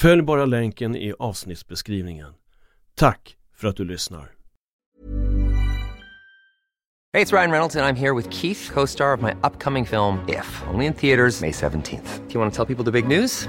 Följ bara länken i avsnittsbeskrivningen. Tack för att du lyssnar. Hej, det är Ryan Reynolds och jag är här med Keith, co-star of my upcoming film If, only in theaters May 17th. Do you want to tell people the big news?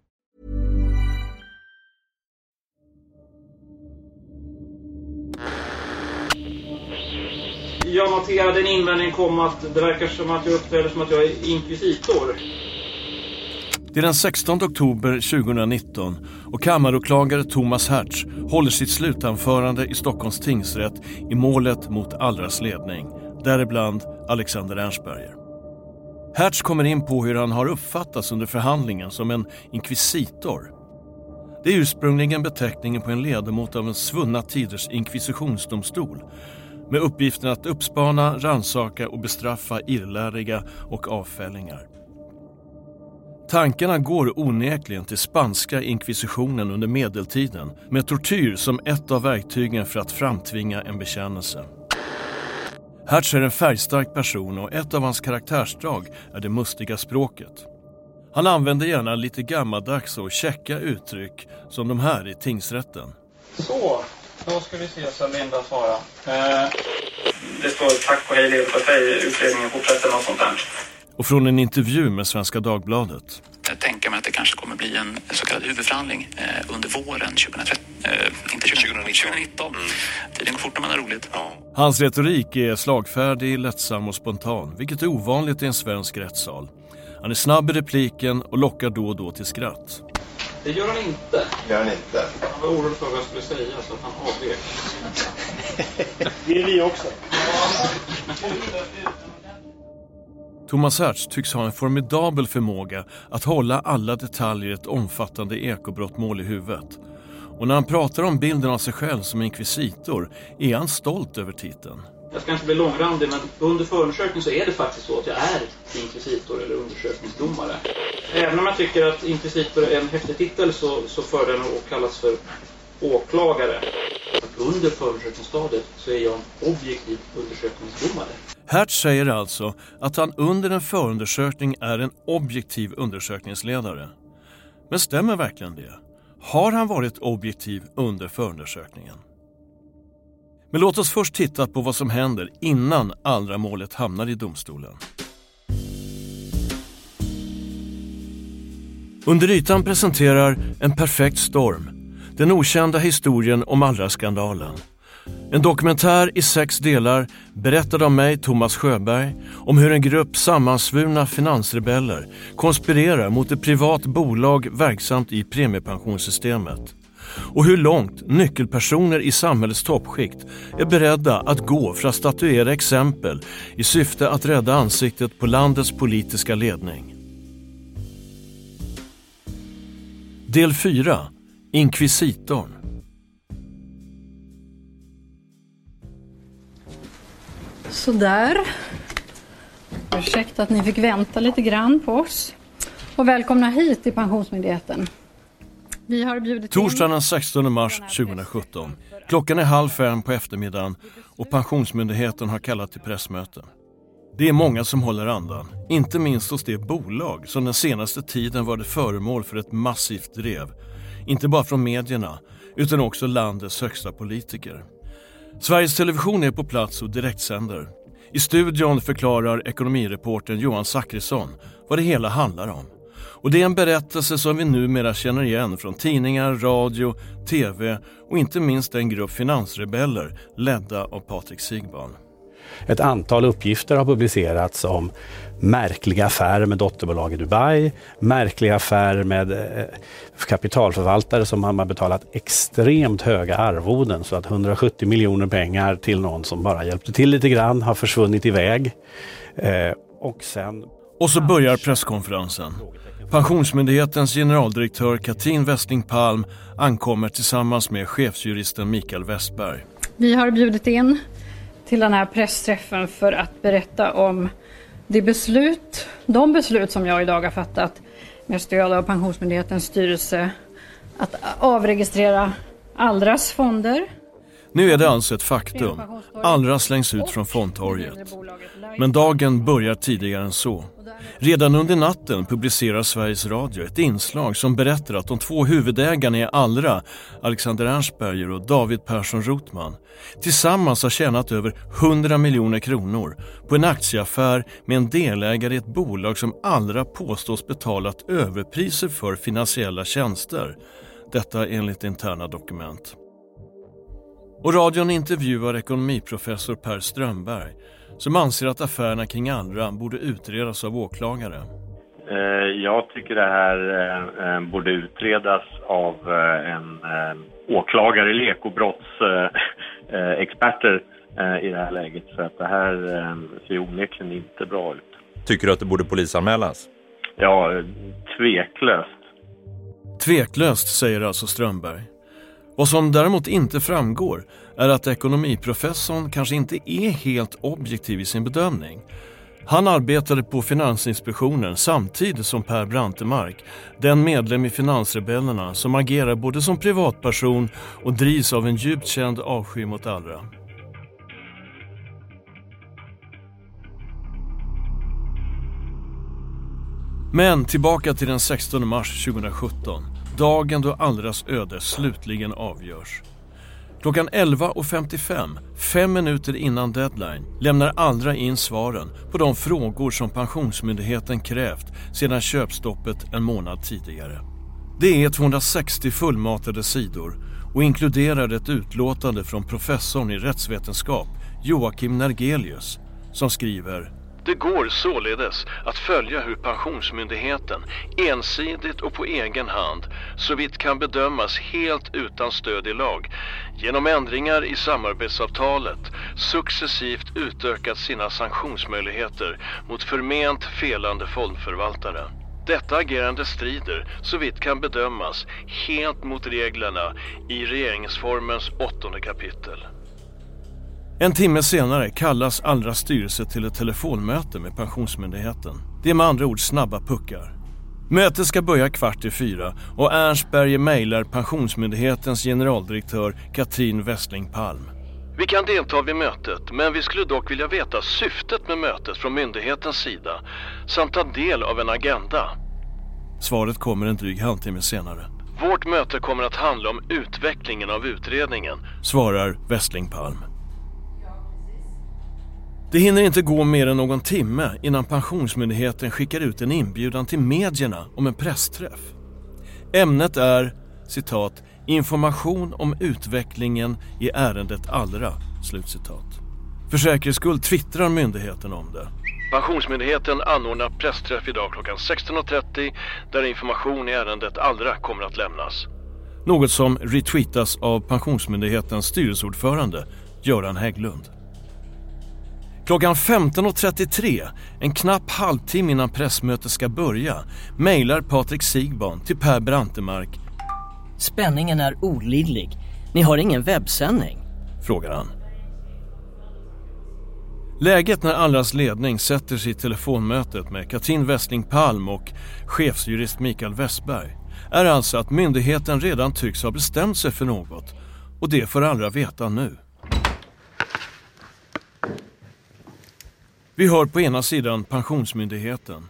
Jag noterade en invändning kom att det verkar som att jag uppträder som att jag är inkvisitor. Det är den 16 oktober 2019 och kammaråklagare Thomas Hertz håller sitt slutanförande i Stockholms tingsrätt i målet mot Allras ledning, däribland Alexander Ernstberger. Hertz kommer in på hur han har uppfattats under förhandlingen som en inkvisitor. Det är ursprungligen beteckningen på en ledamot av en svunna tiders inkvisitionsdomstol med uppgiften att uppspana, ransaka och bestraffa irrläriga och avfällingar. Tankarna går onekligen till spanska inkvisitionen under medeltiden med tortyr som ett av verktygen för att framtvinga en bekännelse. Hertz är en färgstark person och ett av hans karaktärsdrag är det mustiga språket. Han använder gärna lite gammaldags och käcka uttryck som de här i tingsrätten. Så, då ska vi se så Linda svarar. Eh, det står tack och hej leverpastej, utredningen fortsätter något sånt där. Och från en intervju med Svenska Dagbladet. Jag tänker mig att det kanske kommer bli en så kallad huvudförhandling eh, under våren 2013. Eh, inte 2019. 2019. Mm. Tiden går fort när man har roligt. Ja. Hans retorik är slagfärdig, lättsam och spontan, vilket är ovanligt i en svensk rättssal. Han är snabb i repliken och lockar då och då till skratt. Det gör han inte. Det gör han inte. Han var orolig för vad jag skulle säga så att han avvek. Det är vi också. Thomas Hertz tycks ha en formidabel förmåga att hålla alla detaljer i ett omfattande ekobrottmål i huvudet. Och när han pratar om bilden av sig själv som inkvisitor är han stolt över titeln. Jag ska inte bli långrandig men under förundersökningen så är det faktiskt så att jag är inkvisitor eller undersökningsdomare. Även om jag tycker att inkvisitor är en häftig titel så, så för den att kallas för åklagare. Under förundersökningsstadiet så är jag en objektiv undersökningsdomare. Hertz säger alltså att han under en förundersökning är en objektiv undersökningsledare. Men stämmer verkligen det? Har han varit objektiv under förundersökningen? Men låt oss först titta på vad som händer innan andra målet hamnar i domstolen. Under ytan presenterar En perfekt storm den okända historien om Allra-skandalen. En dokumentär i sex delar berättad av mig, Thomas Sjöberg, om hur en grupp sammansvurna finansrebeller konspirerar mot ett privat bolag verksamt i premiepensionssystemet och hur långt nyckelpersoner i samhällets toppskikt är beredda att gå för att statuera exempel i syfte att rädda ansiktet på landets politiska ledning. Del 4. Inkvisitorn. Sådär. Ursäkta att ni fick vänta lite grann på oss. Och välkomna hit till Pensionsmyndigheten. Vi har bjudit Torsdagen den 16 mars 2017. Klockan är halv fem på eftermiddagen och Pensionsmyndigheten har kallat till pressmöte. Det är många som håller andan, inte minst hos det bolag som den senaste tiden varit föremål för ett massivt drev. Inte bara från medierna, utan också landets högsta politiker. Sveriges Television är på plats och direktsänder. I studion förklarar ekonomireportern Johan Zachrisson vad det hela handlar om. Och det är en berättelse som vi numera känner igen från tidningar, radio, tv och inte minst en grupp finansrebeller ledda av Patrik Sigban. Ett antal uppgifter har publicerats om märkliga affärer med dotterbolag i Dubai, märkliga affärer med eh, kapitalförvaltare som har betalat extremt höga arvoden så att 170 miljoner pengar till någon som bara hjälpte till lite grann har försvunnit iväg. Eh, och sen... Och så börjar presskonferensen. Pensionsmyndighetens generaldirektör Katrin Westling Palm ankommer tillsammans med chefsjuristen Mikael Westberg. Vi har bjudit in till den här pressträffen för att berätta om det beslut, de beslut som jag idag har fattat med stöd av Pensionsmyndighetens styrelse att avregistrera Allras fonder. Nu är det alltså ett faktum. Allra slängs ut från fondtorget. Men dagen börjar tidigare än så. Redan under natten publicerar Sveriges Radio ett inslag som berättar att de två huvudägarna i Allra, Alexander Ernstberger och David Persson Rotman, tillsammans har tjänat över 100 miljoner kronor på en aktieaffär med en delägare i ett bolag som Allra påstås betalat överpriser för finansiella tjänster. Detta enligt interna dokument. Och radion intervjuar ekonomiprofessor Per Strömberg som anser att affärerna kring andra borde utredas av åklagare. Eh, jag tycker det här eh, eh, borde utredas av en åklagare, lekobrottsexperter i det här läget. För att det här ser onekligen inte bra ut. Tycker du att det borde polisanmälas? Ja, tveklöst. Tveklöst, säger alltså Strömberg. Vad som däremot inte framgår är att ekonomiprofessorn kanske inte är helt objektiv i sin bedömning. Han arbetade på Finansinspektionen samtidigt som Per Brantemark, den medlem i Finansrebellerna som agerar både som privatperson och drivs av en djupt känd avsky mot Allra. Men tillbaka till den 16 mars 2017. Dagen då Allras öde slutligen avgörs. Klockan 11.55, fem minuter innan deadline, lämnar Allra in svaren på de frågor som Pensionsmyndigheten krävt sedan köpstoppet en månad tidigare. Det är 260 fullmatade sidor och inkluderar ett utlåtande från professorn i rättsvetenskap Joakim Nergelius som skriver det går således att följa hur Pensionsmyndigheten ensidigt och på egen hand, såvitt kan bedömas helt utan stöd i lag, genom ändringar i samarbetsavtalet successivt utökat sina sanktionsmöjligheter mot förment felande fondförvaltare. Detta agerande strider, såvitt kan bedömas, helt mot reglerna i regeringsformens åttonde kapitel. En timme senare kallas Allras styrelse till ett telefonmöte med Pensionsmyndigheten. Det är med andra ord snabba puckar. Mötet ska börja kvart i fyra och Ernstberger mejlar Pensionsmyndighetens generaldirektör Katrin Westling Palm. Vi kan delta vid mötet, men vi skulle dock vilja veta syftet med mötet från myndighetens sida samt ta del av en agenda. Svaret kommer en dryg halvtimme senare. Vårt möte kommer att handla om utvecklingen av utredningen, svarar Westling Palm. Det hinner inte gå mer än någon timme innan Pensionsmyndigheten skickar ut en inbjudan till medierna om en pressträff. Ämnet är citat, information om utvecklingen i ärendet Allra. Slutcitat. För säkerhets skull twittrar myndigheten om det. Pensionsmyndigheten anordnar pressträff idag klockan 16.30 där information i ärendet Allra kommer att lämnas. Något som retweetas av Pensionsmyndighetens styrelseordförande Göran Hägglund. Klockan 15.33, en knapp halvtimme innan pressmötet ska börja, mejlar Patrik Sigban till Per Brantemark. Spänningen är olidlig. Ni har ingen webbsändning? Frågar han. Läget när Allras ledning sätter sig i telefonmötet med Katrin Westling Palm och chefsjurist Mikael Westberg är alltså att myndigheten redan tycks ha bestämt sig för något och det får alla veta nu. Vi hör på ena sidan Pensionsmyndigheten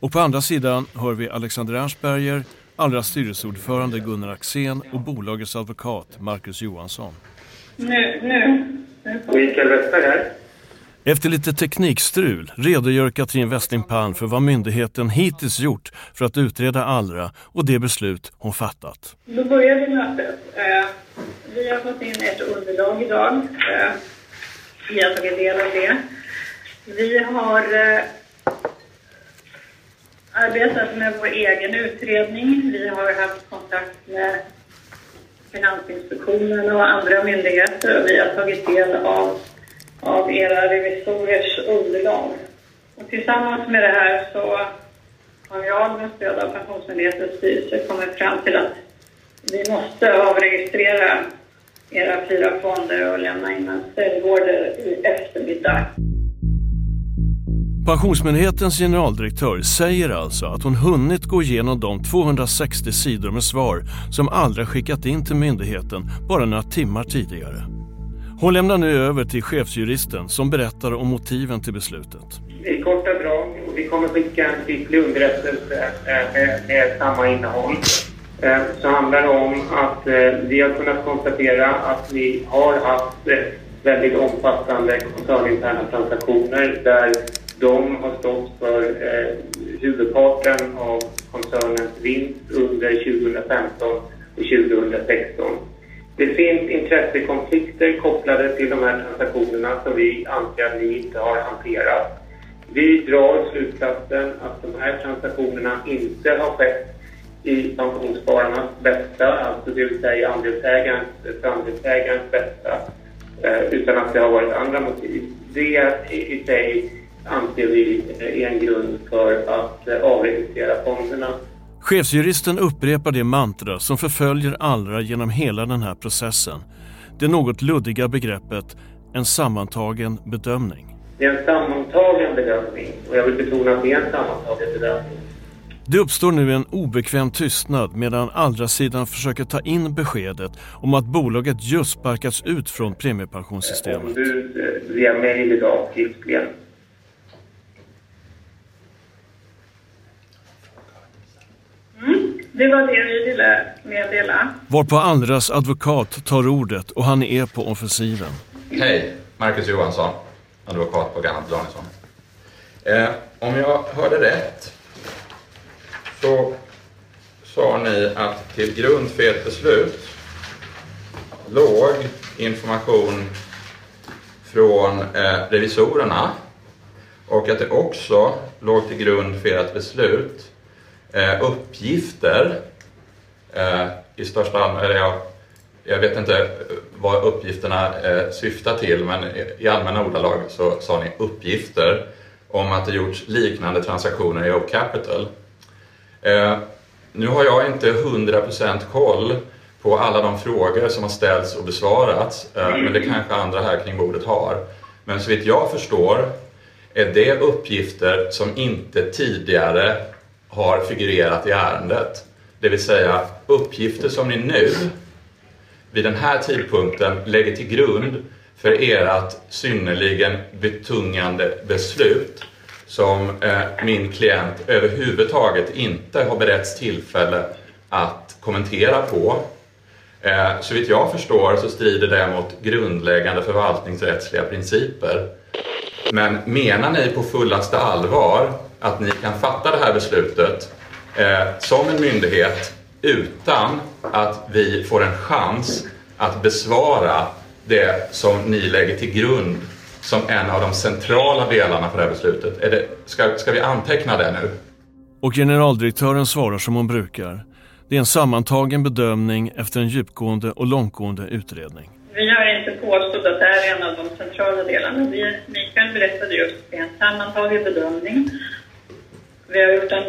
och på andra sidan hör vi Alexander Ernstberger, allra styrelseordförande Gunnar Axén och bolagets advokat Marcus Johansson. Nu, nu. Mikael Westberg här. Efter lite teknikstrul redogör Katrin Westling Palm för vad myndigheten hittills gjort för att utreda Allra och det beslut hon fattat. Då börjar vi mötet. Eh, vi har fått in ett underlag idag. Eh, vi har tagit del av det. Vi har eh, arbetat med vår egen utredning. Vi har haft kontakt med Finansinspektionen och andra myndigheter och vi har tagit del av, av era revisorers underlag. Och tillsammans med det här så har jag med stöd av Pensionsmyndighetens styrelse kommit fram till att vi måste avregistrera era fyra fonder och lämna in en ställorder i eftermiddag. Pensionsmyndighetens generaldirektör säger alltså att hon hunnit gå igenom de 260 sidor med svar som Allra skickat in till myndigheten bara några timmar tidigare. Hon lämnar nu över till chefsjuristen som berättar om motiven till beslutet. I korta drag, och vi kommer skicka en skriftlig underrättelse eh, med, med samma innehåll, eh, så handlar det om att eh, vi har kunnat konstatera att vi har haft väldigt omfattande koncerninterna transaktioner där de har stått för eh, huvudparten av koncernens vinst under 2015 och 2016. Det finns intressekonflikter kopplade till de här transaktionerna som vi anser att ni inte har hanterat. Vi drar slutsatsen att de här transaktionerna inte har skett i pensionsspararnas bästa, alltså det vill säga andelsägarens, andelsägarens bästa, eh, utan att det har varit andra motiv. Det i sig anser vi är en grund för att eh, avregistrera fonderna. Chefsjuristen upprepar det mantra som förföljer Allra genom hela den här processen. Det något luddiga begreppet en sammantagen bedömning. Det är en sammantagen bedömning och jag vill betona att det är en sammantagen bedömning. Det uppstår nu en obekväm tystnad medan Allra-sidan försöker ta in beskedet om att bolaget just sparkats ut från premiepensionssystemet. Ombud eh, via mejl idag skriftligen Det var det vi ville meddela. Varpå Allras advokat tar ordet och han är på offensiven. Hej, Marcus Johansson, advokat på Gannat Danielsson. Eh, om jag hörde rätt så sa ni att till grund för ert beslut låg information från eh, revisorerna och att det också låg till grund för ert beslut eh, uppgifter eh, i största allmänhet. Jag, jag vet inte eh, vad uppgifterna eh, syftar till men i allmänna ordalag så sa ni uppgifter om att det gjorts liknande transaktioner i O-Capital. Eh, nu har jag inte 100% koll på alla de frågor som har ställts och besvarats, eh, men det kanske andra här kring bordet har. Men så vitt jag förstår är det uppgifter som inte tidigare har figurerat i ärendet. Det vill säga uppgifter som ni nu vid den här tidpunkten lägger till grund för ert synnerligen betungande beslut som eh, min klient överhuvudtaget inte har beretts tillfälle att kommentera på. Eh, så vitt jag förstår så strider det mot grundläggande förvaltningsrättsliga principer. Men menar ni på fullaste allvar att ni kan fatta det här beslutet eh, som en myndighet utan att vi får en chans att besvara det som ni lägger till grund som en av de centrala delarna för det här beslutet. Är det, ska, ska vi anteckna det nu? Och generaldirektören svarar som hon brukar. Det är en sammantagen bedömning efter en djupgående och långtgående utredning. Vi har inte påstått att det är en av de centrala delarna. Vi, Mikael berättade just att det är en sammantagen bedömning vi har gjort en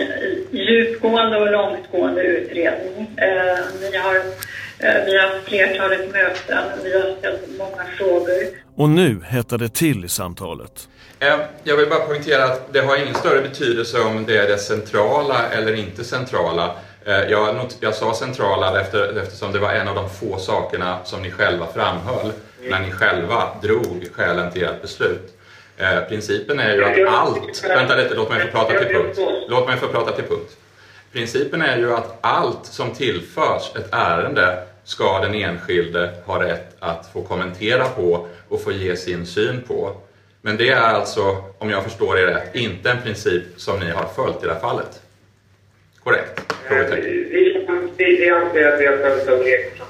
djupgående och långtgående utredning. Eh, vi, har, eh, vi har haft flertalet möten, vi har ställt många frågor. Och nu hettar det till i samtalet. Eh, jag vill bara poängtera att det har ingen större betydelse om det är det centrala eller inte centrala. Jag, not, jag sa centrala efter, eftersom det var en av de få sakerna som ni själva framhöll när ni själva drog skälen till ert beslut. Eh, principen är ju att allt... Vänta lite, låt mig få prata till punkt. Låt mig få prata till punkt. Principen är ju att allt som tillförs ett ärende ska den enskilde ha rätt att få kommentera på och få ge sin syn på. Men det är alltså, om jag förstår er rätt, inte en princip som ni har följt i det här fallet. Korrekt? Eh, vi anser att vi har följt de regler som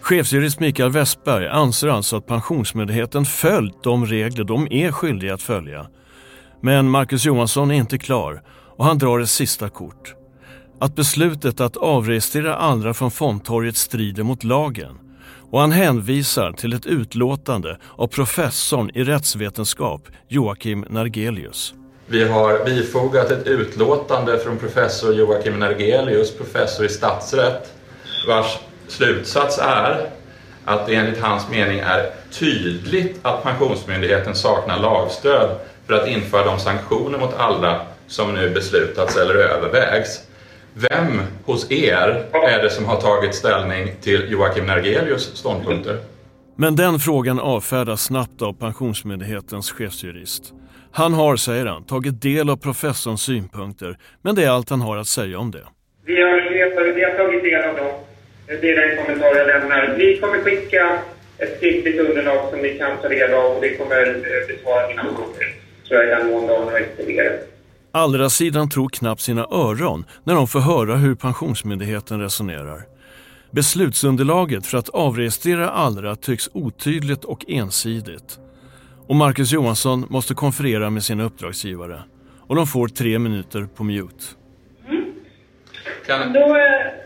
Chefsjurist Mikael Westberg anser alltså att Pensionsmyndigheten följt de regler de är skyldiga att följa. Men Marcus Johansson är inte klar och han drar ett sista kort. Att beslutet att avregistrera andra från fondtorget strider mot lagen och han hänvisar till ett utlåtande av professorn i rättsvetenskap Joakim Nargelius. Vi har bifogat ett utlåtande från professor Joakim Nergelius, professor i statsrätt, vars slutsats är att det enligt hans mening är tydligt att Pensionsmyndigheten saknar lagstöd för att införa de sanktioner mot alla som nu beslutats eller övervägs. Vem hos er är det som har tagit ställning till Joakim Nergelius ståndpunkter? Men den frågan avfärdas snabbt av Pensionsmyndighetens chefsjurist. Han har, säger han, tagit del av professorns synpunkter, men det är allt han har att säga om det. Vi har, vi har, vi har tagit del av dem. Det är den kommentar jag lämnar. Vi kommer skicka ett skriftligt underlag som ni kan ta del av och vi kommer eh, besvara mina frågor. tror jag i den mån har ytterligare. Allra-sidan tror knappt sina öron när de får höra hur Pensionsmyndigheten resonerar. Beslutsunderlaget för att avregistrera Allra tycks otydligt och ensidigt. Och Marcus Johansson måste konferera med sina uppdragsgivare. Och de får tre minuter på mute. Kan,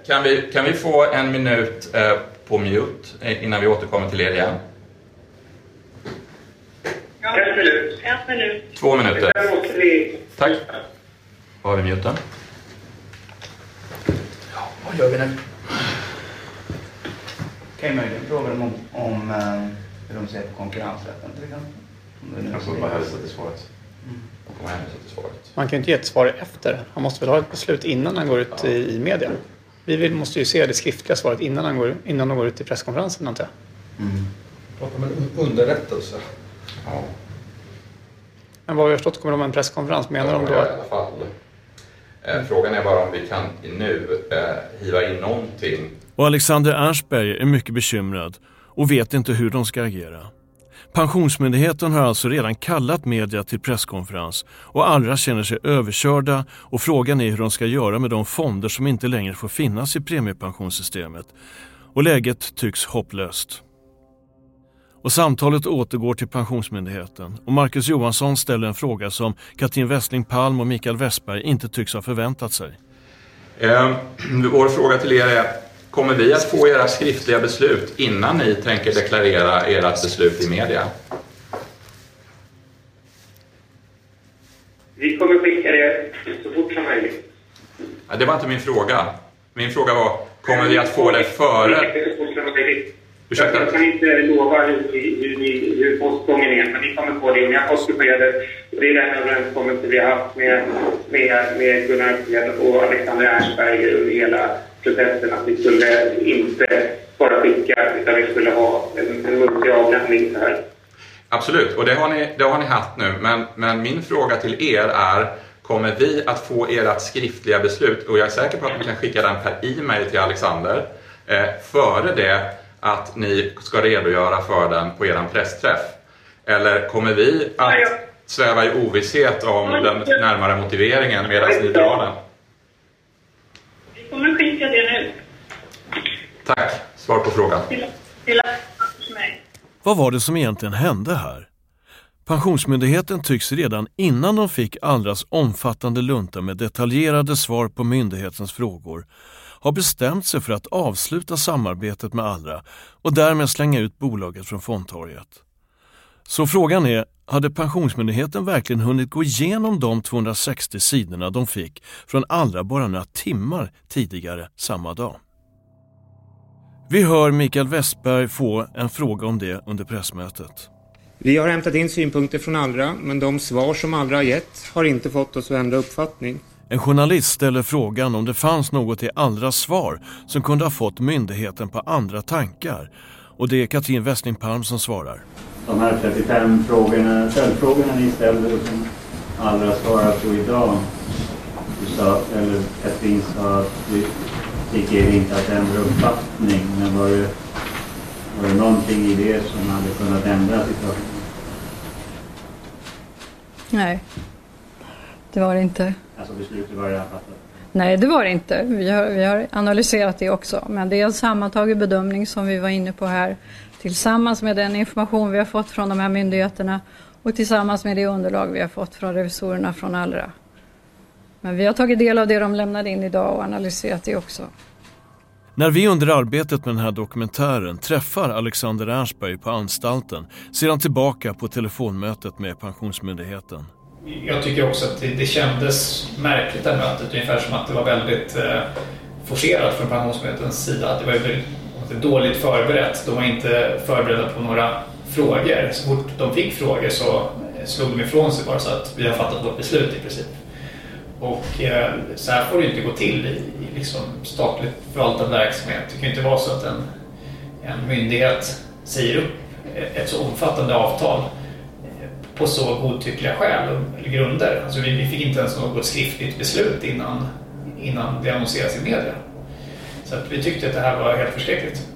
kan, vi, kan vi få en minut eh, på mute eh, innan vi återkommer till er igen? En minut. En minut. Två minuter. Tack. Var har vi muten? Ja, vad gör vi nu? Kan jag möjligen fråga dem om, om eh, hur de ser på konkurrensrätten till exempel? Jag får bara hälsa till svaret. Hänvisa till svaret. Man kan ju inte ge ett svar efter. Han måste väl ha ett beslut innan han går ut i, i media. Vi vill, måste ju se det skriftliga svaret innan, han går, innan de går ut i presskonferensen antar jag. Prata om en underrättelse. Ja. Men vad vi har förstått kommer de ha en presskonferens. Menar de Ja, då i alla fall. Eh, Frågan är bara om vi kan nu eh, hiva in någonting Och Alexander Ernstberg är mycket bekymrad och vet inte hur de ska agera. Pensionsmyndigheten har alltså redan kallat media till presskonferens och alla känner sig överkörda och frågan är hur de ska göra med de fonder som inte längre får finnas i premiepensionssystemet. Och läget tycks hopplöst. Och samtalet återgår till Pensionsmyndigheten och Marcus Johansson ställer en fråga som Katrin Westling Palm och Mikael Westberg inte tycks ha förväntat sig. Eh, vår fråga till er är, kommer vi att få era skriftliga beslut innan ni tänker deklarera ert beslut i media? Vi kommer skicka det så fort som möjligt. Ja, Det var inte min fråga. Min fråga var, kommer vi att få det före... Ursäkta? Jag kan inte lova hur, hur, postgången är, men ni kommer få det. Ni har fått beskedet. Det är den överenskommelse vi har haft med, med, med Gunnar Östhed och Alexander Ernstberg under hela processen. Att vi skulle inte bara skicka, utan vi skulle ha en, en muntlig avlämning här. Absolut, och det har ni, det har ni haft nu. Men, men min fråga till er är, kommer vi att få ert skriftliga beslut? Och jag är säker på att ni kan skicka den per e-mail till Alexander eh, före det att ni ska redogöra för den på er pressträff. Eller kommer vi att sväva i ovisshet om den närmare motiveringen medan ni drar den? Kommer skicka det nu Tack, svar på frågan. till, till mig. Vad var det som egentligen hände här? Pensionsmyndigheten tycks redan innan de fick Allras omfattande lunta med detaljerade svar på myndighetens frågor ha bestämt sig för att avsluta samarbetet med Allra och därmed slänga ut bolaget från fondtorget. Så frågan är, hade Pensionsmyndigheten verkligen hunnit gå igenom de 260 sidorna de fick från Allra bara några timmar tidigare samma dag? Vi hör Mikael Westberg få en fråga om det under pressmötet. Vi har hämtat in synpunkter från Allra, men de svar som Allra har gett har inte fått oss att ändra uppfattning. En journalist ställer frågan om det fanns något i Allras svar som kunde ha fått myndigheten på andra tankar. Och det är Katrin Westling Palm som svarar. De här 35 frågorna, följdfrågorna ni ställde och som Allra svarar på idag. Du sa, eller Katrin sa att du fick er inte att ändra uppfattning. Men var det, var det någonting i det som hade kunnat ändra situationen? Nej, det var det inte. Alltså beslutet var redan fattat? Nej, det var det inte. Vi har, vi har analyserat det också. Men det är en sammantagen bedömning som vi var inne på här tillsammans med den information vi har fått från de här myndigheterna och tillsammans med det underlag vi har fått från revisorerna från Allra. Men vi har tagit del av det de lämnade in idag och analyserat det också. När vi under arbetet med den här dokumentären träffar Alexander Ernstberg på anstalten ser han tillbaka på telefonmötet med Pensionsmyndigheten. Jag tycker också att det, det kändes märkligt det här mötet, ungefär som att det var väldigt eh, forcerat från Pensionsmyndighetens sida. Det var väldigt, dåligt förberett. De var inte förberedda på några frågor. Så fort de fick frågor så slog de ifrån sig bara så att vi har fattat vårt beslut i princip. Och eh, så här får det inte gå till i, i liksom statligt förvaltad verksamhet. Det kan ju inte vara så att en, en myndighet säger upp ett så omfattande avtal eh, på så godtyckliga skäl eller grunder. Alltså vi, vi fick inte ens något skriftligt beslut innan, innan det annonserades i media. Så att vi tyckte att det här var helt förskräckligt.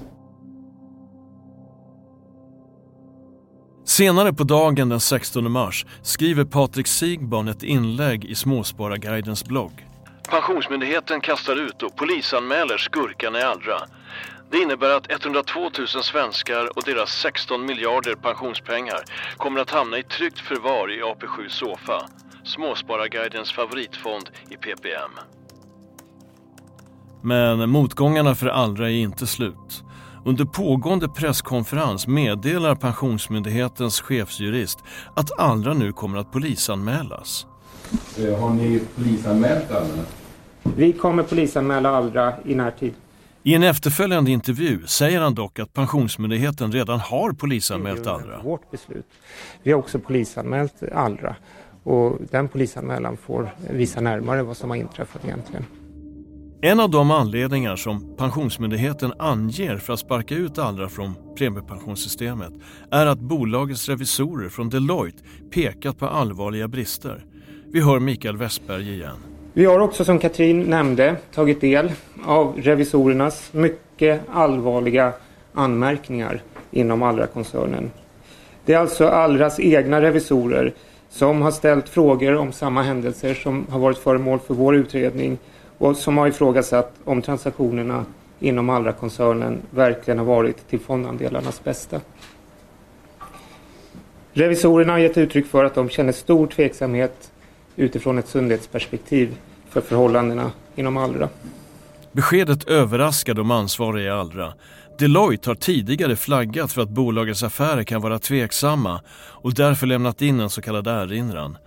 Senare på dagen den 16 mars skriver Patrik Sigbarn ett inlägg i Småspararguidens blogg. Pensionsmyndigheten kastar ut och polisanmäler skurkarna i Allra. Det innebär att 102 000 svenskar och deras 16 miljarder pensionspengar kommer att hamna i tryggt förvar i AP7 Sofa, Småspararguidens favoritfond i PPM. Men motgångarna för Allra är inte slut. Under pågående presskonferens meddelar Pensionsmyndighetens chefsjurist att Allra nu kommer att polisanmälas. Eh, har ni polisanmält Allra? Vi kommer polisanmäla Allra i närtid. I en efterföljande intervju säger han dock att Pensionsmyndigheten redan har polisanmält Allra. Vårt beslut. Vi har också polisanmält Allra och den polisanmälan får visa närmare vad som har inträffat egentligen. En av de anledningar som Pensionsmyndigheten anger för att sparka ut Allra från premiepensionssystemet är att bolagets revisorer från Deloitte pekat på allvarliga brister. Vi hör Mikael Westberg igen. Vi har också som Katrin nämnde tagit del av revisorernas mycket allvarliga anmärkningar inom Allra-koncernen. Det är alltså Allras egna revisorer som har ställt frågor om samma händelser som har varit föremål för vår utredning och som har ifrågasatt om transaktionerna inom Allra-koncernen verkligen har varit till fondandelarnas bästa. Revisorerna har gett uttryck för att de känner stor tveksamhet utifrån ett sundhetsperspektiv för förhållandena inom Allra. Beskedet överraskar de ansvariga i Allra. Deloitte har tidigare flaggat för att bolagets affärer kan vara tveksamma och därför lämnat in en så kallad erinran.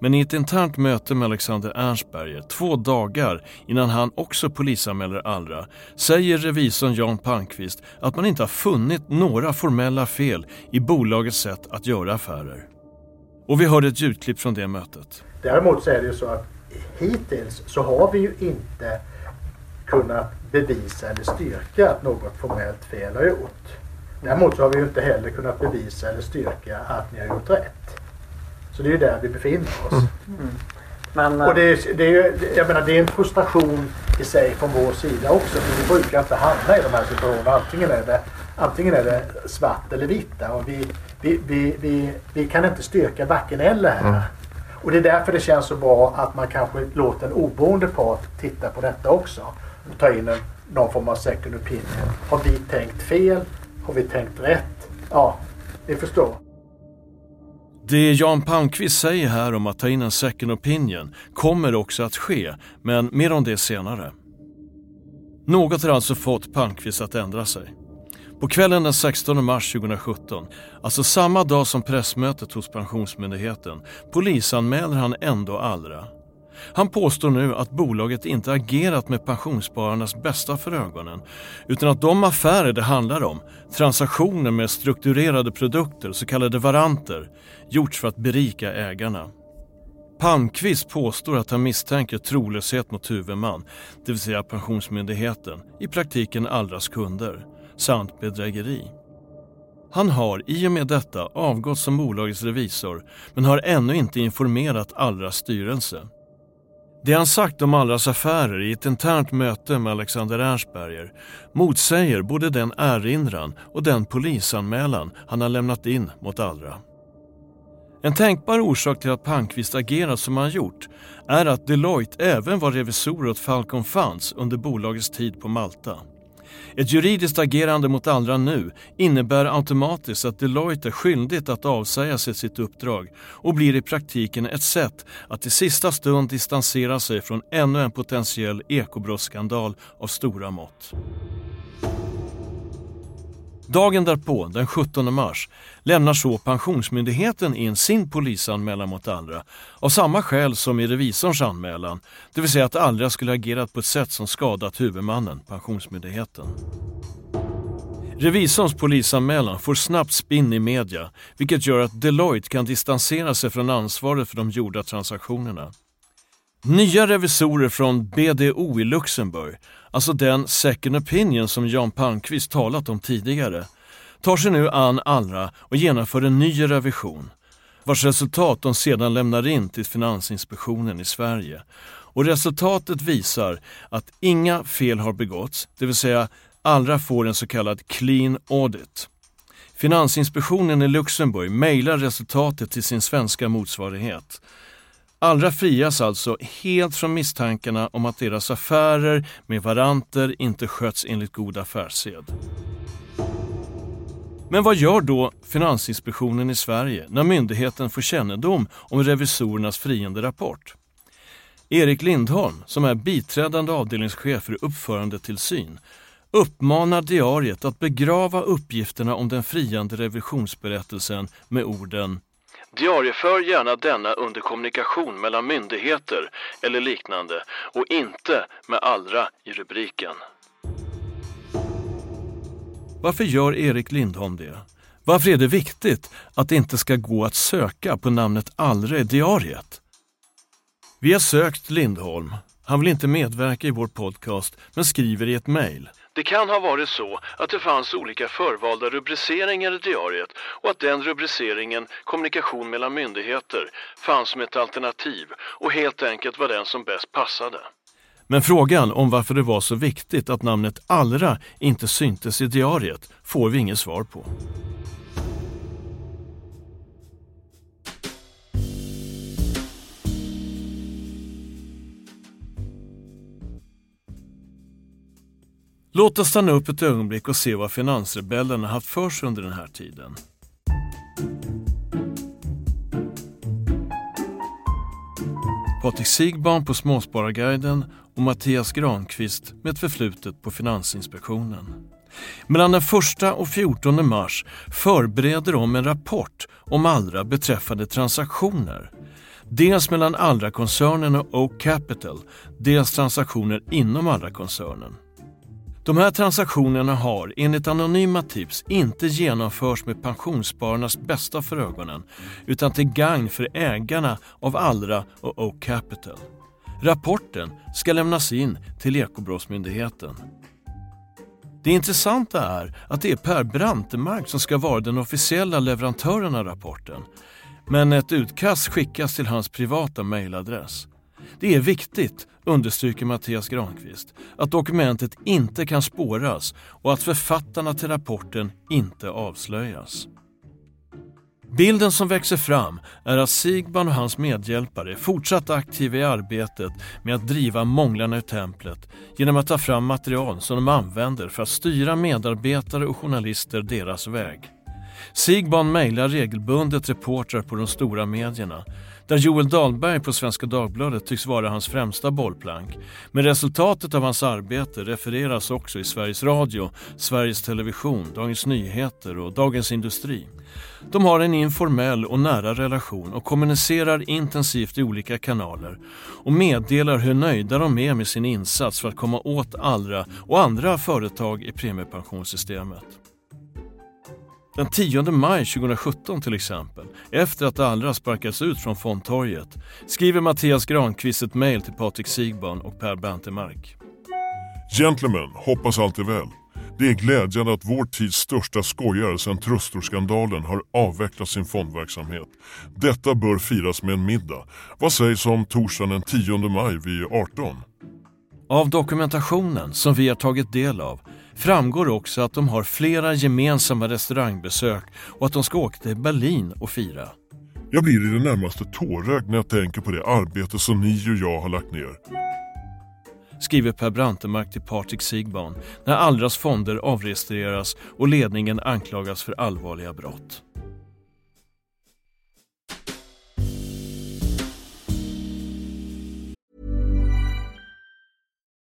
Men i ett internt möte med Alexander Ernstberger två dagar innan han också polisanmäler Allra säger revisorn Jan Palmqvist att man inte har funnit några formella fel i bolagets sätt att göra affärer. Och vi hörde ett ljudklipp från det mötet. Däremot så är det ju så att hittills så har vi ju inte kunnat bevisa eller styrka att något formellt fel har gjort. Däremot så har vi ju inte heller kunnat bevisa eller styrka att ni har gjort rätt. Så det är ju där vi befinner oss. Mm. Men, och det är, det är jag menar, det är en frustration i sig från vår sida också. För vi brukar inte hamna i de här situationerna. Antingen är det, antingen är det svart eller vitt. Och vi, vi, vi, vi, vi kan inte styrka varken eller här. Mm. Och det är därför det känns så bra att man kanske låter en oberoende part titta på detta också. Och ta in en, någon form av second opinion. Har vi tänkt fel? Har vi tänkt rätt? Ja, ni förstår. Det Jan Palmqvist säger här om att ta in en second opinion kommer också att ske, men mer om det senare. Något har alltså fått Palmqvist att ändra sig. På kvällen den 16 mars 2017, alltså samma dag som pressmötet hos Pensionsmyndigheten, polisanmäler han ändå Allra. Han påstår nu att bolaget inte agerat med pensionsspararnas bästa för ögonen utan att de affärer det handlar om, transaktioner med strukturerade produkter, så kallade varanter, gjorts för att berika ägarna. Palmqvist påstår att han misstänker trolöshet mot huvudman, det vill säga Pensionsmyndigheten, i praktiken Allras kunder, samt bedrägeri. Han har i och med detta avgått som bolagets revisor men har ännu inte informerat Allras styrelse. Det han sagt om Allras affärer i ett internt möte med Alexander Ernstberger motsäger både den erinran och den polisanmälan han har lämnat in mot Allra. En tänkbar orsak till att Palmqvist agerat som han gjort är att Deloitte även var revisor åt Falcon Funds under bolagets tid på Malta. Ett juridiskt agerande mot Allra nu innebär automatiskt att Deloitte är skyldigt att avsäga sig sitt uppdrag och blir i praktiken ett sätt att i sista stund distansera sig från ännu en potentiell ekobrottsskandal av stora mått. Dagen därpå, den 17 mars, lämnar så Pensionsmyndigheten in sin polisanmälan mot Allra av samma skäl som i revisorns anmälan, det vill säga att Allra skulle agerat på ett sätt som skadat huvudmannen, Pensionsmyndigheten. Revisorns polisanmälan får snabbt spinn i media vilket gör att Deloitte kan distansera sig från ansvaret för de gjorda transaktionerna. Nya revisorer från BDO i Luxemburg, alltså den second opinion som Jan Palmqvist talat om tidigare, tar sig nu an Allra och genomför en ny revision vars resultat de sedan lämnar in till Finansinspektionen i Sverige. Och resultatet visar att inga fel har begåtts, det vill säga Allra får en så kallad clean audit. Finansinspektionen i Luxemburg mejlar resultatet till sin svenska motsvarighet. Allra frias alltså helt från misstankarna om att deras affärer med varanter inte sköts enligt god affärssed. Men vad gör då Finansinspektionen i Sverige när myndigheten får kännedom om revisorernas friande rapport? Erik Lindholm, som är biträdande avdelningschef för uppförandetillsyn, uppmanar diariet att begrava uppgifterna om den friande revisionsberättelsen med orden Diarieför gärna denna under kommunikation mellan myndigheter eller liknande och inte med Allra i rubriken. Varför gör Erik Lindholm det? Varför är det viktigt att det inte ska gå att söka på namnet Allra i diariet? Vi har sökt Lindholm. Han vill inte medverka i vår podcast men skriver i ett mejl. Det kan ha varit så att det fanns olika förvalda rubriceringar i diariet och att den rubriceringen, kommunikation mellan myndigheter, fanns som ett alternativ och helt enkelt var den som bäst passade. Men frågan om varför det var så viktigt att namnet Allra inte syntes i diariet får vi inget svar på. Låt oss stanna upp ett ögonblick och se vad finansrebellerna haft för sig under den här tiden. Patrik Sigbarn på Småspararguiden och Mattias Granqvist med ett förflutet på Finansinspektionen. Mellan den 1 och 14 mars förbereder de en rapport om Allra beträffande transaktioner. Dels mellan Allra-koncernen och Oak Capital, dels transaktioner inom Allra-koncernen. De här transaktionerna har enligt anonyma tips inte genomförts med pensionsspararnas bästa för ögonen utan till gagn för ägarna av Allra och Oak Capital. Rapporten ska lämnas in till Ekobrottsmyndigheten. Det intressanta är att det är Per Brantemark som ska vara den officiella leverantören av rapporten. Men ett utkast skickas till hans privata mejladress. Det är viktigt, understryker Mattias Granqvist, att dokumentet inte kan spåras och att författarna till rapporten inte avslöjas. Bilden som växer fram är att Sigban och hans medhjälpare är fortsatt aktiva i arbetet med att driva månglarna ur templet genom att ta fram material som de använder för att styra medarbetare och journalister deras väg. Sigban mejlar regelbundet reportrar på de stora medierna där Joel Dahlberg på Svenska Dagbladet tycks vara hans främsta bollplank. Men resultatet av hans arbete refereras också i Sveriges Radio, Sveriges Television, Dagens Nyheter och Dagens Industri. De har en informell och nära relation och kommunicerar intensivt i olika kanaler och meddelar hur nöjda de är med sin insats för att komma åt Allra och andra företag i premiepensionssystemet. Den 10 maj 2017 till exempel, efter att Allra sparkats ut från Fondtorget, skriver Mattias Granqvist ett mejl till Patrik Sigban och Per Brantemark. Gentlemen, hoppas allt är väl. Det är glädjande att vår tids största skojare sedan Trustorskandalen har avvecklat sin fondverksamhet. Detta bör firas med en middag. Vad sägs om torsdagen den 10 maj vid 18? Av dokumentationen som vi har tagit del av framgår också att de har flera gemensamma restaurangbesök och att de ska åka till Berlin och fira. Jag blir i det närmaste tårögd när jag tänker på det arbete som ni och jag har lagt ner. Skriver Per Brantemark till Patrik Sigban när Allras fonder avregistreras och ledningen anklagas för allvarliga brott.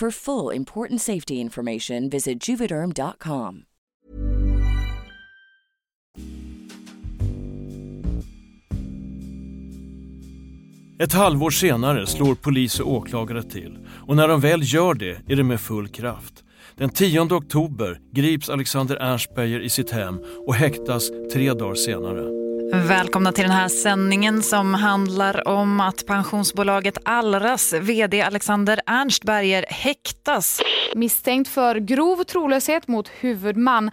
For full important safety information, visit juvederm.com. Ett halvår senare slår polis och åklagare till och när de väl gör det är det med full kraft. Den 10 oktober grips Alexander Ernstberger i sitt hem och häktas tre dagar senare. Välkomna till den här sändningen som handlar om att pensionsbolaget Allras vd Alexander Ernstberger häktas. Misstänkt för grov trolöshet mot huvudman.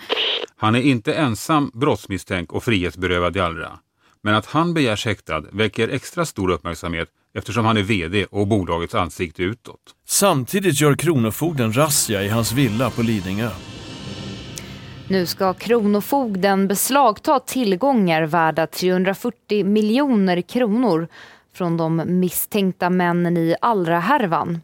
Han är inte ensam brottsmisstänkt och frihetsberövad i Allra. Men att han begärs häktad väcker extra stor uppmärksamhet eftersom han är VD och bolagets ansikte utåt. Samtidigt gör Kronofogden razzia i hans villa på Lidingö. Nu ska Kronofogden beslagta tillgångar värda 340 miljoner kronor från de misstänkta männen i Allra-härvan.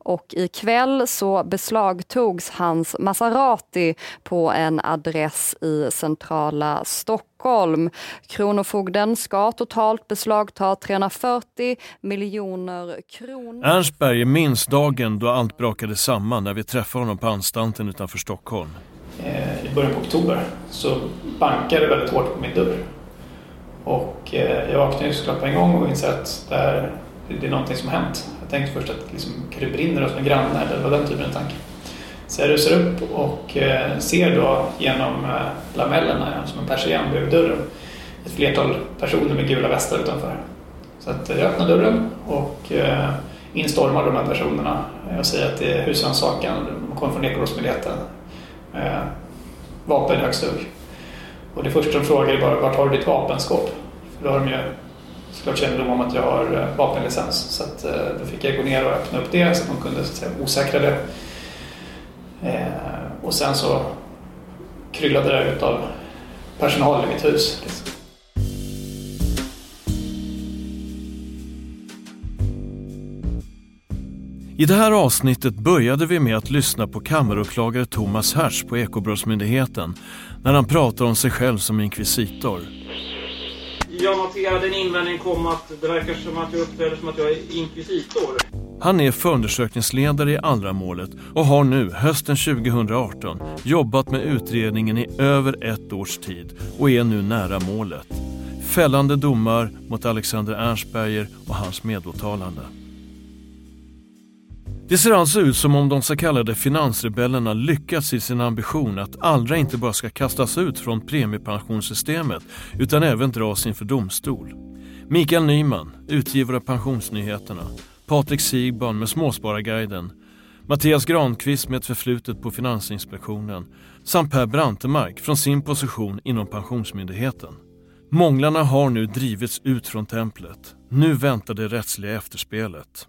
Och ikväll så beslagtogs hans Maserati på en adress i centrala Stockholm. Kronofogden ska totalt beslagta 340 miljoner kronor. Ernstberger minns dagen då allt brakade samman när vi träffade honom på anstalten utanför Stockholm. Eh, I början på oktober så bankade det väldigt hårt på min dörr. Och eh, jag vaknade ju såklart på en gång och insåg att det, här, det är någonting som har hänt. Jag tänkte först att liksom, det brinner hos en granne eller vad den typen av tanke. Så jag rusar upp och eh, ser då genom lamellerna som en persienn bredvid dörren ett flertal personer med gula västar utanför. Så att jag öppnar dörren och instormar de här personerna och säger att det är husrannsakan. De kommer från Ekobrottsmyndigheten. Eh, vapen. Och det första de frågade var vart har du ditt vapenskåp? För då har de ju såklart kännedom om att jag har eh, vapenlicens. Så att, eh, då fick jag gå ner och öppna upp det så att de kunde så att säga, osäkra det. Eh, och sen så kryllade det ut av personal i mitt hus. Liksom. I det här avsnittet började vi med att lyssna på kammaråklagare Thomas Hertz på Ekobrottsmyndigheten när han pratar om sig själv som inkvisitor. Jag noterade en invändning kom att det verkar som att jag uppträder som att jag är inkvisitor. Han är förundersökningsledare i Allra-målet och har nu, hösten 2018, jobbat med utredningen i över ett års tid och är nu nära målet. Fällande domar mot Alexander Ernstberger och hans medåtalande. Det ser alltså ut som om de så kallade finansrebellerna lyckats i sin ambition att Allra inte bara ska kastas ut från premiepensionssystemet utan även dras inför domstol. Mikael Nyman, utgivare av Pensionsnyheterna, Patrik Sigban med Småspararguiden, Mattias Granqvist med ett förflutet på Finansinspektionen samt Per Brantemark från sin position inom Pensionsmyndigheten. Månglarna har nu drivits ut från templet. Nu väntar det rättsliga efterspelet.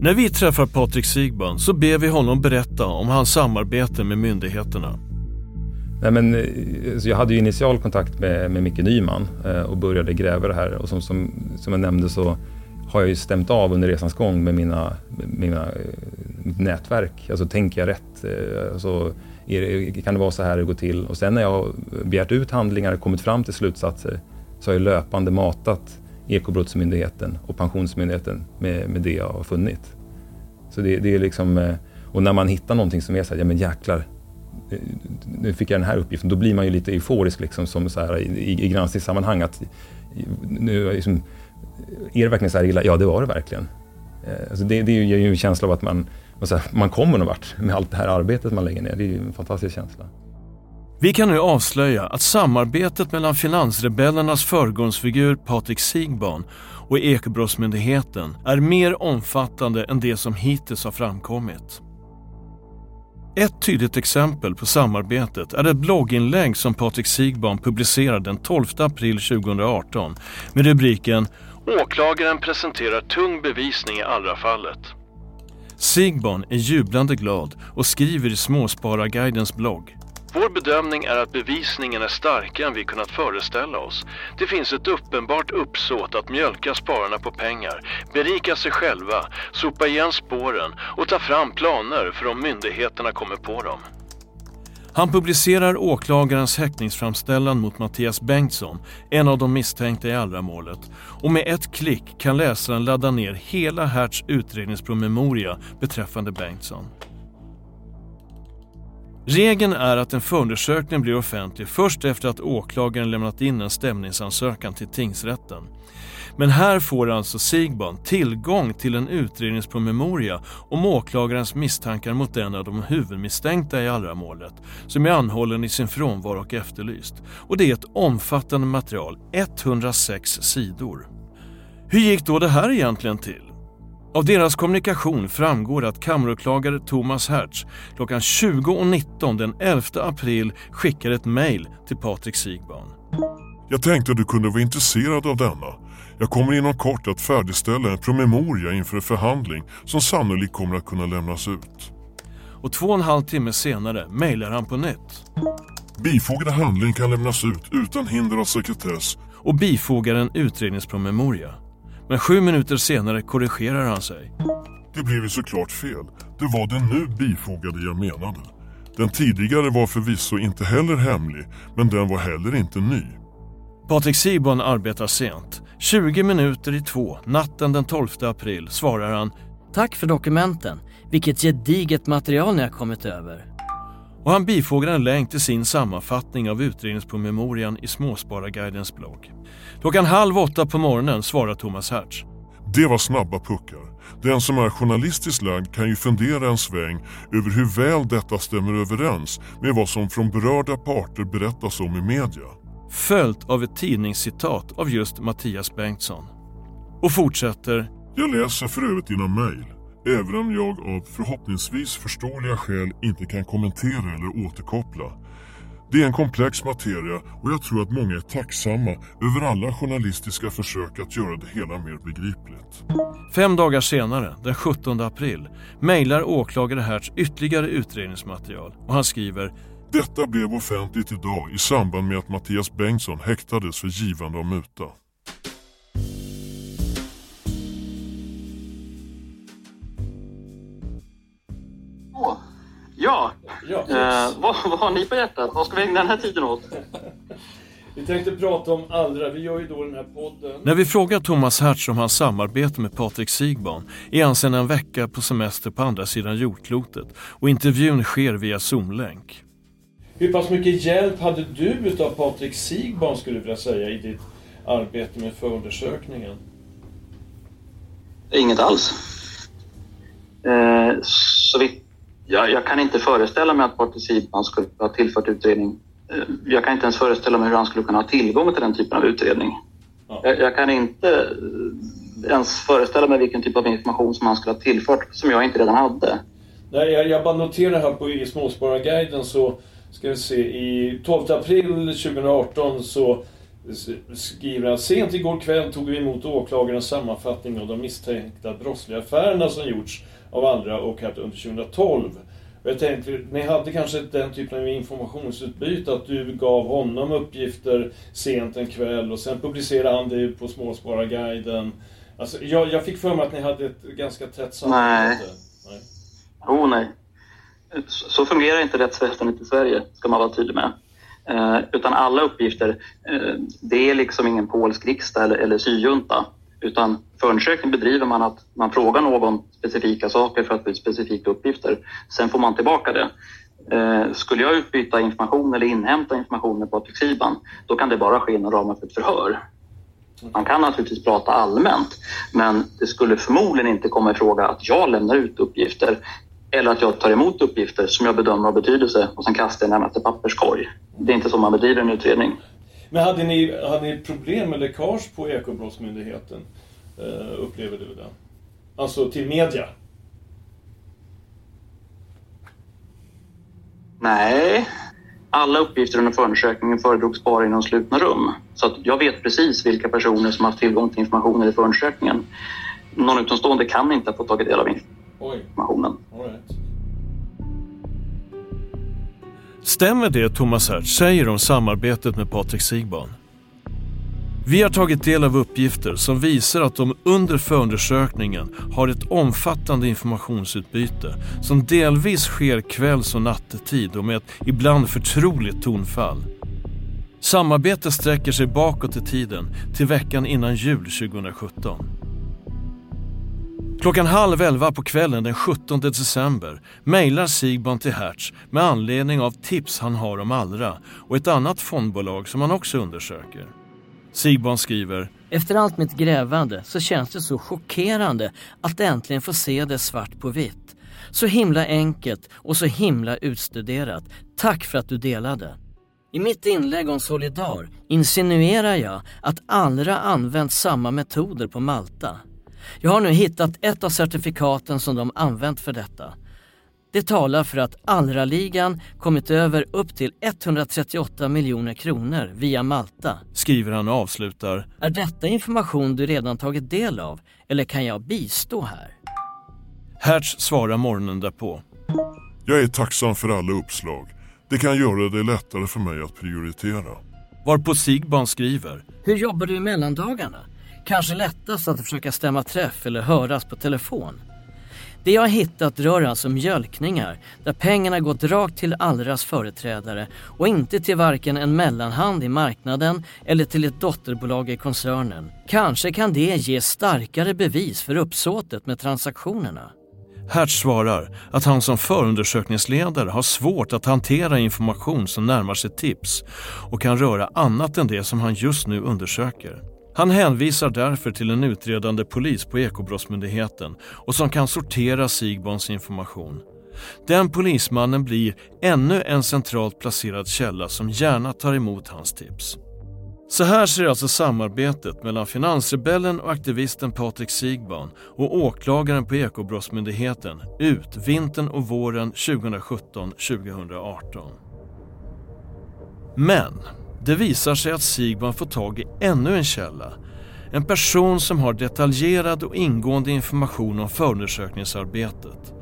När vi träffar Patrik Sigbön så ber vi honom berätta om hans samarbete med myndigheterna. Nej, men, eh, jag hade ju initial kontakt med, med Micke Nyman eh, och började gräva det här. Och som, som, som jag nämnde så har jag ju stämt av under resans gång med mina, mina eh, mitt nätverk. Alltså tänker jag rätt? Alltså, det, kan det vara så här det går till? Och sen när jag har begärt ut handlingar och kommit fram till slutsatser så har jag löpande matat Ekobrottsmyndigheten och Pensionsmyndigheten med, med det jag har funnit. Så det, det är liksom, eh, och när man hittar någonting som är så här, ja men jäklar, eh, nu fick jag den här uppgiften, då blir man ju lite euforisk liksom som så här, i, i granskningssammanhang. Att, nu, liksom, är det verkligen så här illa? Ja, det var det verkligen. Eh, alltså det, det ger ju en känsla av att man, man kommer någon vart med allt det här arbetet man lägger ner. Det är ju en fantastisk känsla. Vi kan nu avslöja att samarbetet mellan finansrebellernas förgrundsfigur Patrik Sigban och Ekobrottsmyndigheten är mer omfattande än det som hittills har framkommit. Ett tydligt exempel på samarbetet är ett blogginlägg som Patrik Sigban publicerade den 12 april 2018 med rubriken “Åklagaren presenterar tung bevisning i Allra-fallet”. Sigban är jublande glad och skriver i Småspararguidens blogg vår bedömning är att bevisningen är starkare än vi kunnat föreställa oss. Det finns ett uppenbart uppsåt att mjölka spararna på pengar, berika sig själva, sopa igen spåren och ta fram planer för om myndigheterna kommer på dem. Han publicerar åklagarens häktningsframställan mot Mattias Bengtsson, en av de misstänkta i Allra-målet. Och med ett klick kan läsaren ladda ner hela Hertz utredningspromemoria beträffande Bengtsson. Regeln är att en förundersökning blir offentlig först efter att åklagaren lämnat in en stämningsansökan till tingsrätten. Men här får alltså Sigban tillgång till en utredningspromemoria om åklagarens misstankar mot en av de huvudmisstänkta i Allra-målet som är anhållen i sin frånvaro och efterlyst. Och det är ett omfattande material, 106 sidor. Hur gick då det här egentligen till? Av deras kommunikation framgår att kammaråklagare Thomas Hertz klockan 20.19 den 11 april skickar ett mejl till Patrik Sigban. Jag tänkte att du kunde vara intresserad av denna. Jag kommer inom kort att färdigställa en promemoria inför en förhandling som sannolikt kommer att kunna lämnas ut. Och två och en halv timme senare mejlar han på nytt. Bifogade handling kan lämnas ut utan hinder av sekretess. Och bifogar en utredningspromemoria. Men sju minuter senare korrigerar han sig. Det blev ju såklart fel. Det var den nu bifogade jag menade. Den tidigare var förvisso inte heller hemlig, men den var heller inte ny. Patrik Sibon arbetar sent. 20 minuter i två, natten den 12 april, svarar han Tack för dokumenten. Vilket gediget material ni har kommit över. Och han bifogar en länk till sin sammanfattning av utredningspromemorian i Småspararguidens blogg. Klockan halv åtta på morgonen svarar Thomas Hertz. Det var snabba puckar. Den som är journalistiskt lagd kan ju fundera en sväng över hur väl detta stämmer överens med vad som från berörda parter berättas om i media. Följt av ett tidningscitat av just Mattias Bengtsson. Och fortsätter. Jag läser för övrigt dina mejl. Även om jag av förhoppningsvis förståeliga skäl inte kan kommentera eller återkoppla. Det är en komplex materia och jag tror att många är tacksamma över alla journalistiska försök att göra det hela mer begripligt. Fem dagar senare, den 17 april, mejlar åklagare Hertz ytterligare utredningsmaterial och han skriver Detta blev offentligt idag i samband med att Mattias Bengtsson häktades för givande av muta. Ja, ja eh, vad, vad har ni på hjärtat? Vad ska vi ägna den här tiden åt? Vi tänkte prata om Allra, vi gör ju då den här podden. När vi frågar Thomas Hertz om hans samarbete med Patrik Sigban är han sedan en vecka på semester på andra sidan jordklotet och intervjun sker via Zoom-länk. Hur pass mycket hjälp hade du utav Patrik Sigban skulle du vilja säga i ditt arbete med förundersökningen? Inget alls. Eh, så vi, ja, jag kan inte föreställa mig att Patrik Sigban skulle ha tillfört utredning. Eh, jag kan inte ens föreställa mig hur han skulle kunna ha tillgång till den typen av utredning. Ja. Jag, jag, kan inte eh, ens föreställa mig vilken typ av information som han skulle ha tillfört som jag inte redan hade. Nej, jag, jag bara noterar här på i Småspararguiden så ska vi se i 12 april 2018 så skriver han sent igår kväll tog vi emot åklagarens sammanfattning av de misstänkta brottsliga affärerna som gjorts av andra och här under 2012. Och jag tänkte, ni hade kanske den typen av informationsutbyte att du gav honom uppgifter sent en kväll och sen publicerade han det på Småspararguiden. Alltså, jag, jag fick för mig att ni hade ett ganska tätt samarbete. Nej. Oh nej. Så så fungerar inte rättsväsendet i Sverige, ska man vara tydlig med. Eh, utan alla uppgifter, eh, det är liksom ingen polsk riksdag eller, eller syjunta. Utan förundersökning bedriver man att man frågar någon specifika saker för att få ut specifika uppgifter. Sen får man tillbaka det. Eh, skulle jag utbyta information eller inhämta information med Patrik då kan det bara ske inom ramen för ett förhör. Man kan naturligtvis prata allmänt, men det skulle förmodligen inte komma i fråga att jag lämnar ut uppgifter eller att jag tar emot uppgifter som jag bedömer har betydelse och sen kastar jag närmast i papperskorg. Det är inte så man bedriver en utredning. Men hade ni, hade ni problem med läckage på Ekobrottsmyndigheten? Uh, upplever du det? Alltså till media? Nej, alla uppgifter under förundersökningen föredrogs bara inom slutna rum. Så jag vet precis vilka personer som har haft tillgång till informationen i förundersökningen. Någon utomstående kan inte ha fått tagit del av informationen. All right. Stämmer det Thomas Hertz säger om samarbetet med Patrik Sigban? Vi har tagit del av uppgifter som visar att de under förundersökningen har ett omfattande informationsutbyte som delvis sker kvälls och nattetid och med ett ibland förtroligt tonfall. Samarbetet sträcker sig bakåt i tiden till veckan innan jul 2017. Klockan halv elva på kvällen den 17 december mejlar Sigban till Hertz med anledning av tips han har om Allra och ett annat fondbolag som han också undersöker. Sigban skriver Efter allt mitt grävande så känns det så chockerande att äntligen få se det svart på vitt. Så himla enkelt och så himla utstuderat. Tack för att du delade. I mitt inlägg om Solidar insinuerar jag att Allra använt samma metoder på Malta. Jag har nu hittat ett av certifikaten som de använt för detta. Det talar för att Allra-ligan kommit över upp till 138 miljoner kronor via Malta. Skriver han och avslutar. Är detta information du redan tagit del av eller kan jag bistå här? Hertz svarar morgonen därpå. Jag är tacksam för alla uppslag. Det kan göra det lättare för mig att prioritera. Varpå Sigban skriver. Hur jobbar du i mellandagarna? Kanske lättast att försöka stämma träff eller höras på telefon. Det jag hittat rör alltså mjölkningar där pengarna gått rakt till Allras företrädare och inte till varken en mellanhand i marknaden eller till ett dotterbolag i koncernen. Kanske kan det ge starkare bevis för uppsåtet med transaktionerna. Hertz svarar att han som förundersökningsledare har svårt att hantera information som närmar sig tips och kan röra annat än det som han just nu undersöker. Han hänvisar därför till en utredande polis på Ekobrottsmyndigheten och som kan sortera Sigborns information. Den polismannen blir ännu en centralt placerad källa som gärna tar emot hans tips. Så här ser alltså samarbetet mellan finansrebellen och aktivisten Patrik Sigban och åklagaren på Ekobrottsmyndigheten ut vintern och våren 2017-2018. Men det visar sig att Sigman får tag i ännu en källa. En person som har detaljerad och ingående information om förundersökningsarbetet.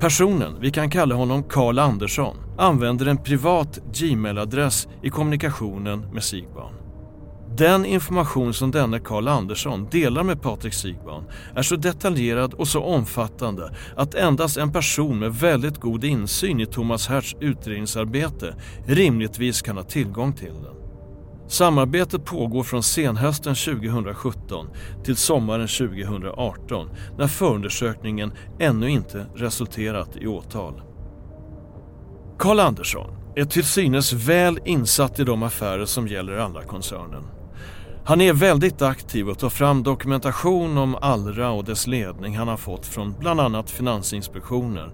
Personen, vi kan kalla honom Karl Andersson, använder en privat Gmail-adress i kommunikationen med Sigban. Den information som denne Karl Andersson delar med Patrik Sigban är så detaljerad och så omfattande att endast en person med väldigt god insyn i Thomas Hertz utredningsarbete rimligtvis kan ha tillgång till den. Samarbetet pågår från senhösten 2017 till sommaren 2018 när förundersökningen ännu inte resulterat i åtal. Karl Andersson är till synes väl insatt i de affärer som gäller Allra-koncernen. Han är väldigt aktiv och tar fram dokumentation om Allra och dess ledning han har fått från bland annat Finansinspektionen.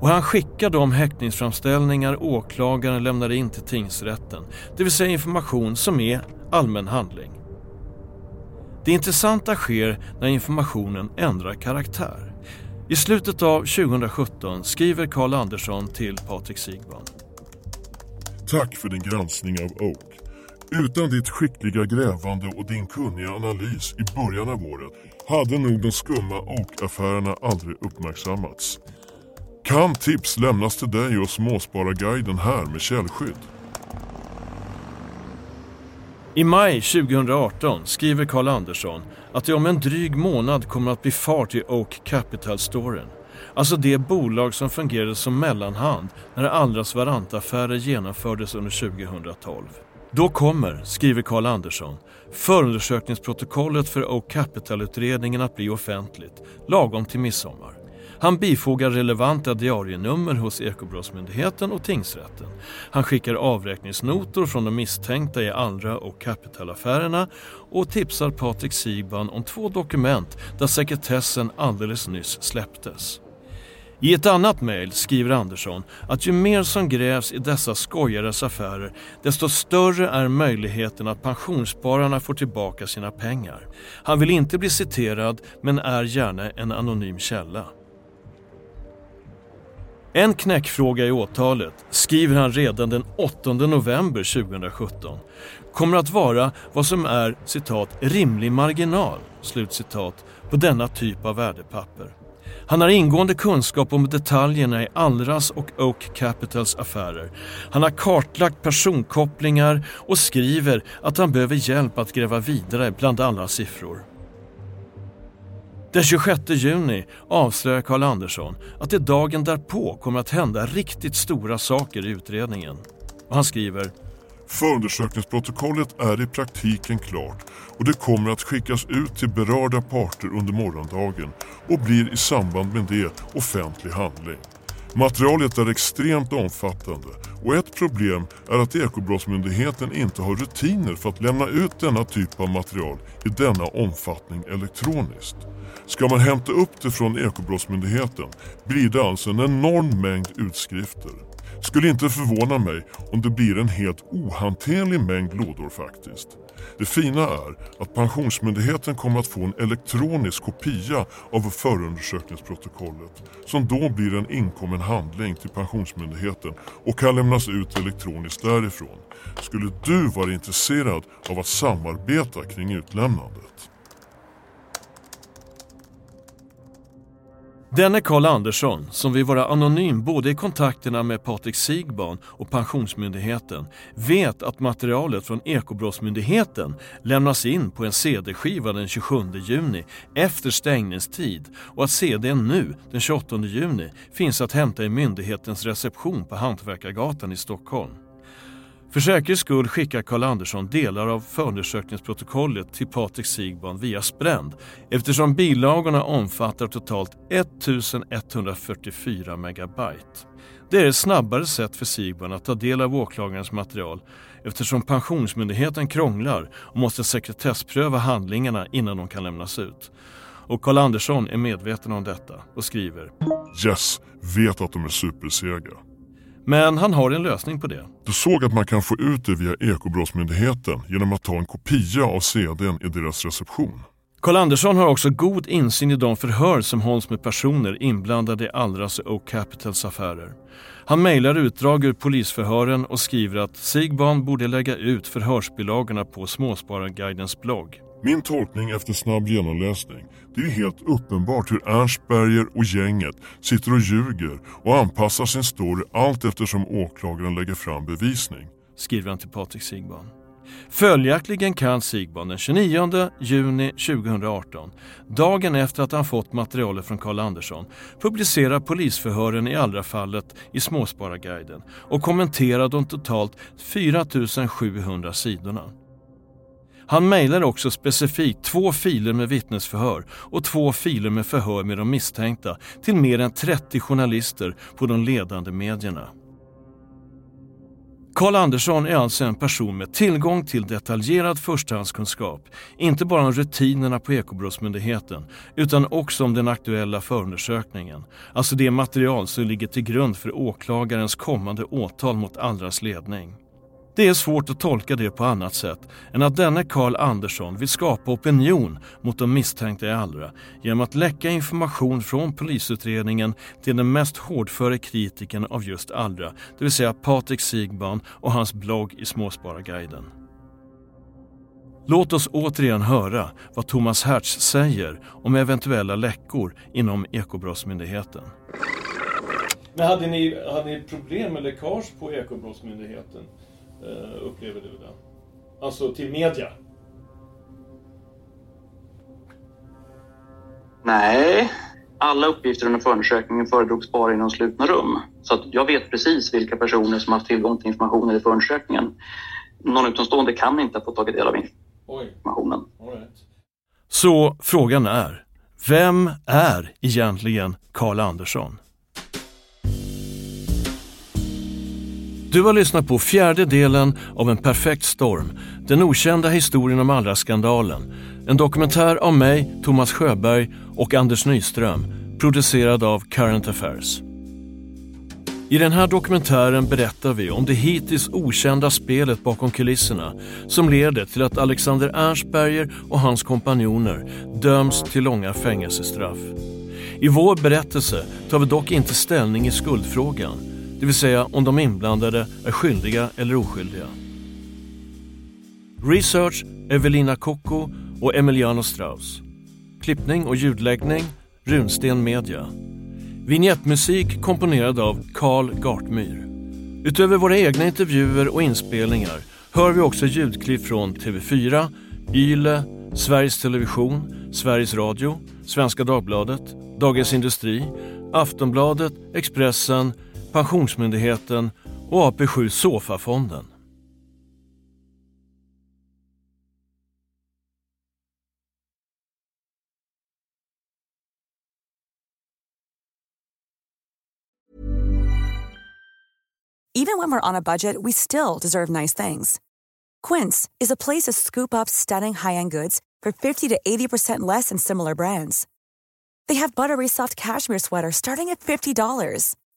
Och han skickar de häktningsframställningar åklagaren lämnar in till tingsrätten, det vill säga information som är allmän handling. Det intressanta sker när informationen ändrar karaktär. I slutet av 2017 skriver Karl Andersson till Patrik Sigban. Tack för din granskning av Oak. Utan ditt skickliga grävande och din kunniga analys i början av året hade nog de skumma Oak-affärerna aldrig uppmärksammats. Kan tips lämnas till dig och Småspararguiden här med källskydd? I maj 2018 skriver Karl Andersson att det om en dryg månad kommer att bli fart i Oak Capital-storen. Alltså det bolag som fungerade som mellanhand när Allras varantaffärer genomfördes under 2012. Då kommer, skriver Karl Andersson, förundersökningsprotokollet för Oak Capital-utredningen att bli offentligt, lagom till midsommar. Han bifogar relevanta diarienummer hos Ekobrottsmyndigheten och tingsrätten. Han skickar avräkningsnotor från de misstänkta i Allra och Capitalaffärerna och tipsar Patrik Siban om två dokument där sekretessen alldeles nyss släpptes. I ett annat mejl skriver Andersson att ju mer som grävs i dessa skojares affärer desto större är möjligheten att pensionsspararna får tillbaka sina pengar. Han vill inte bli citerad men är gärna en anonym källa. En knäckfråga i åtalet, skriver han redan den 8 november 2017, kommer att vara vad som är citat ”rimlig marginal” slutcitat, på denna typ av värdepapper. Han har ingående kunskap om detaljerna i Allras och Oak Capitals affärer. Han har kartlagt personkopplingar och skriver att han behöver hjälp att gräva vidare bland alla siffror. Den 26 juni avslöjar Karl Andersson att det dagen därpå kommer att hända riktigt stora saker i utredningen. Och han skriver Förundersökningsprotokollet är i praktiken klart och det kommer att skickas ut till berörda parter under morgondagen och blir i samband med det offentlig handling. Materialet är extremt omfattande och ett problem är att Ekobrottsmyndigheten inte har rutiner för att lämna ut denna typ av material i denna omfattning elektroniskt. Ska man hämta upp det från Ekobrottsmyndigheten blir det alltså en enorm mängd utskrifter. Skulle inte förvåna mig om det blir en helt ohanterlig mängd lådor faktiskt. Det fina är att Pensionsmyndigheten kommer att få en elektronisk kopia av förundersökningsprotokollet som då blir en inkommen handling till Pensionsmyndigheten och kan lämnas ut elektroniskt därifrån. Skulle du vara intresserad av att samarbeta kring utlämnandet? Denne Karl Andersson, som vill vara anonym både i kontakterna med Patrik Sigban och Pensionsmyndigheten, vet att materialet från Ekobrottsmyndigheten lämnas in på en CD-skiva den 27 juni efter stängningstid och att CDn nu, den 28 juni, finns att hämta i myndighetens reception på Hantverkargatan i Stockholm. För säkerhets skull skickar Karl Andersson delar av förundersökningsprotokollet till Patrik Sigban via Spränd eftersom bilagorna omfattar totalt 1144 megabyte. Det är ett snabbare sätt för Sigban att ta del av åklagarens material eftersom Pensionsmyndigheten krånglar och måste sekretesspröva handlingarna innan de kan lämnas ut. Och Karl Andersson är medveten om detta och skriver Yes, vet att de är supersega. Men han har en lösning på det. Du såg att man kan få ut det via Ekobrottsmyndigheten genom att ta en kopia av CDn i deras reception. Karl Andersson har också god insyn i de förhör som hålls med personer inblandade i Allras och Capitals affärer. Han mejlar utdrag ur polisförhören och skriver att Sigban borde lägga ut förhörsbilagorna på Småspararguidens blogg. Min tolkning efter snabb genomläsning, det är helt uppenbart hur Ernstberger och gänget sitter och ljuger och anpassar sin story allt eftersom åklagaren lägger fram bevisning. Skriver han till Patrik Sigban. Följaktligen kan Sigban den 29 juni 2018, dagen efter att han fått materialet från Karl Andersson, publicera polisförhören i Allra-fallet i Småspararguiden och kommentera de totalt 4700 sidorna. Han mejlar också specifikt två filer med vittnesförhör och två filer med förhör med de misstänkta till mer än 30 journalister på de ledande medierna. Karl Andersson är alltså en person med tillgång till detaljerad förstahandskunskap, inte bara om rutinerna på Ekobrottsmyndigheten utan också om den aktuella förundersökningen, alltså det material som ligger till grund för åklagarens kommande åtal mot Allras ledning. Det är svårt att tolka det på annat sätt än att denne Karl Andersson vill skapa opinion mot de misstänkta i Allra genom att läcka information från polisutredningen till den mest hårdföre kritiken av just Allra, det vill säga Patrik Sigban och hans blogg i Småspararguiden. Låt oss återigen höra vad Thomas Hertz säger om eventuella läckor inom Ekobrottsmyndigheten. Men hade ni, hade ni problem med läckage på Ekobrottsmyndigheten? Uh, upplever du det? Alltså till media? Nej, alla uppgifter under förundersökningen föredrogs bara inom slutna rum. Så att jag vet precis vilka personer som haft tillgång till informationen i förundersökningen. Någon utomstående kan inte ha fått tagit del av informationen. Right. Så frågan är, vem är egentligen Karl Andersson? Du har lyssnat på fjärde delen av En perfekt storm, den okända historien om Allra-skandalen. En dokumentär av mig, Thomas Sjöberg och Anders Nyström, producerad av Current Affairs. I den här dokumentären berättar vi om det hittills okända spelet bakom kulisserna som leder till att Alexander Ernstberger och hans kompanjoner döms till långa fängelsestraff. I vår berättelse tar vi dock inte ställning i skuldfrågan det vill säga om de inblandade är skyldiga eller oskyldiga. Research Evelina Kocko och Emiliano Strauss. Klippning och ljudläggning Runsten Media. Vignettmusik komponerad av Carl Gartmyr. Utöver våra egna intervjuer och inspelningar hör vi också ljudklipp från TV4, Yle, Sveriges Television, Sveriges Radio, Svenska Dagbladet, Dagens Industri, Aftonbladet, Expressen, Pensionsmyndigheten och AP7 Sofa-fonden. Even when we're on a budget, we still deserve nice things. Quince is a place to scoop up stunning high-end goods for 50 to 80% less than similar brands. They have buttery soft cashmere sweaters starting at $50,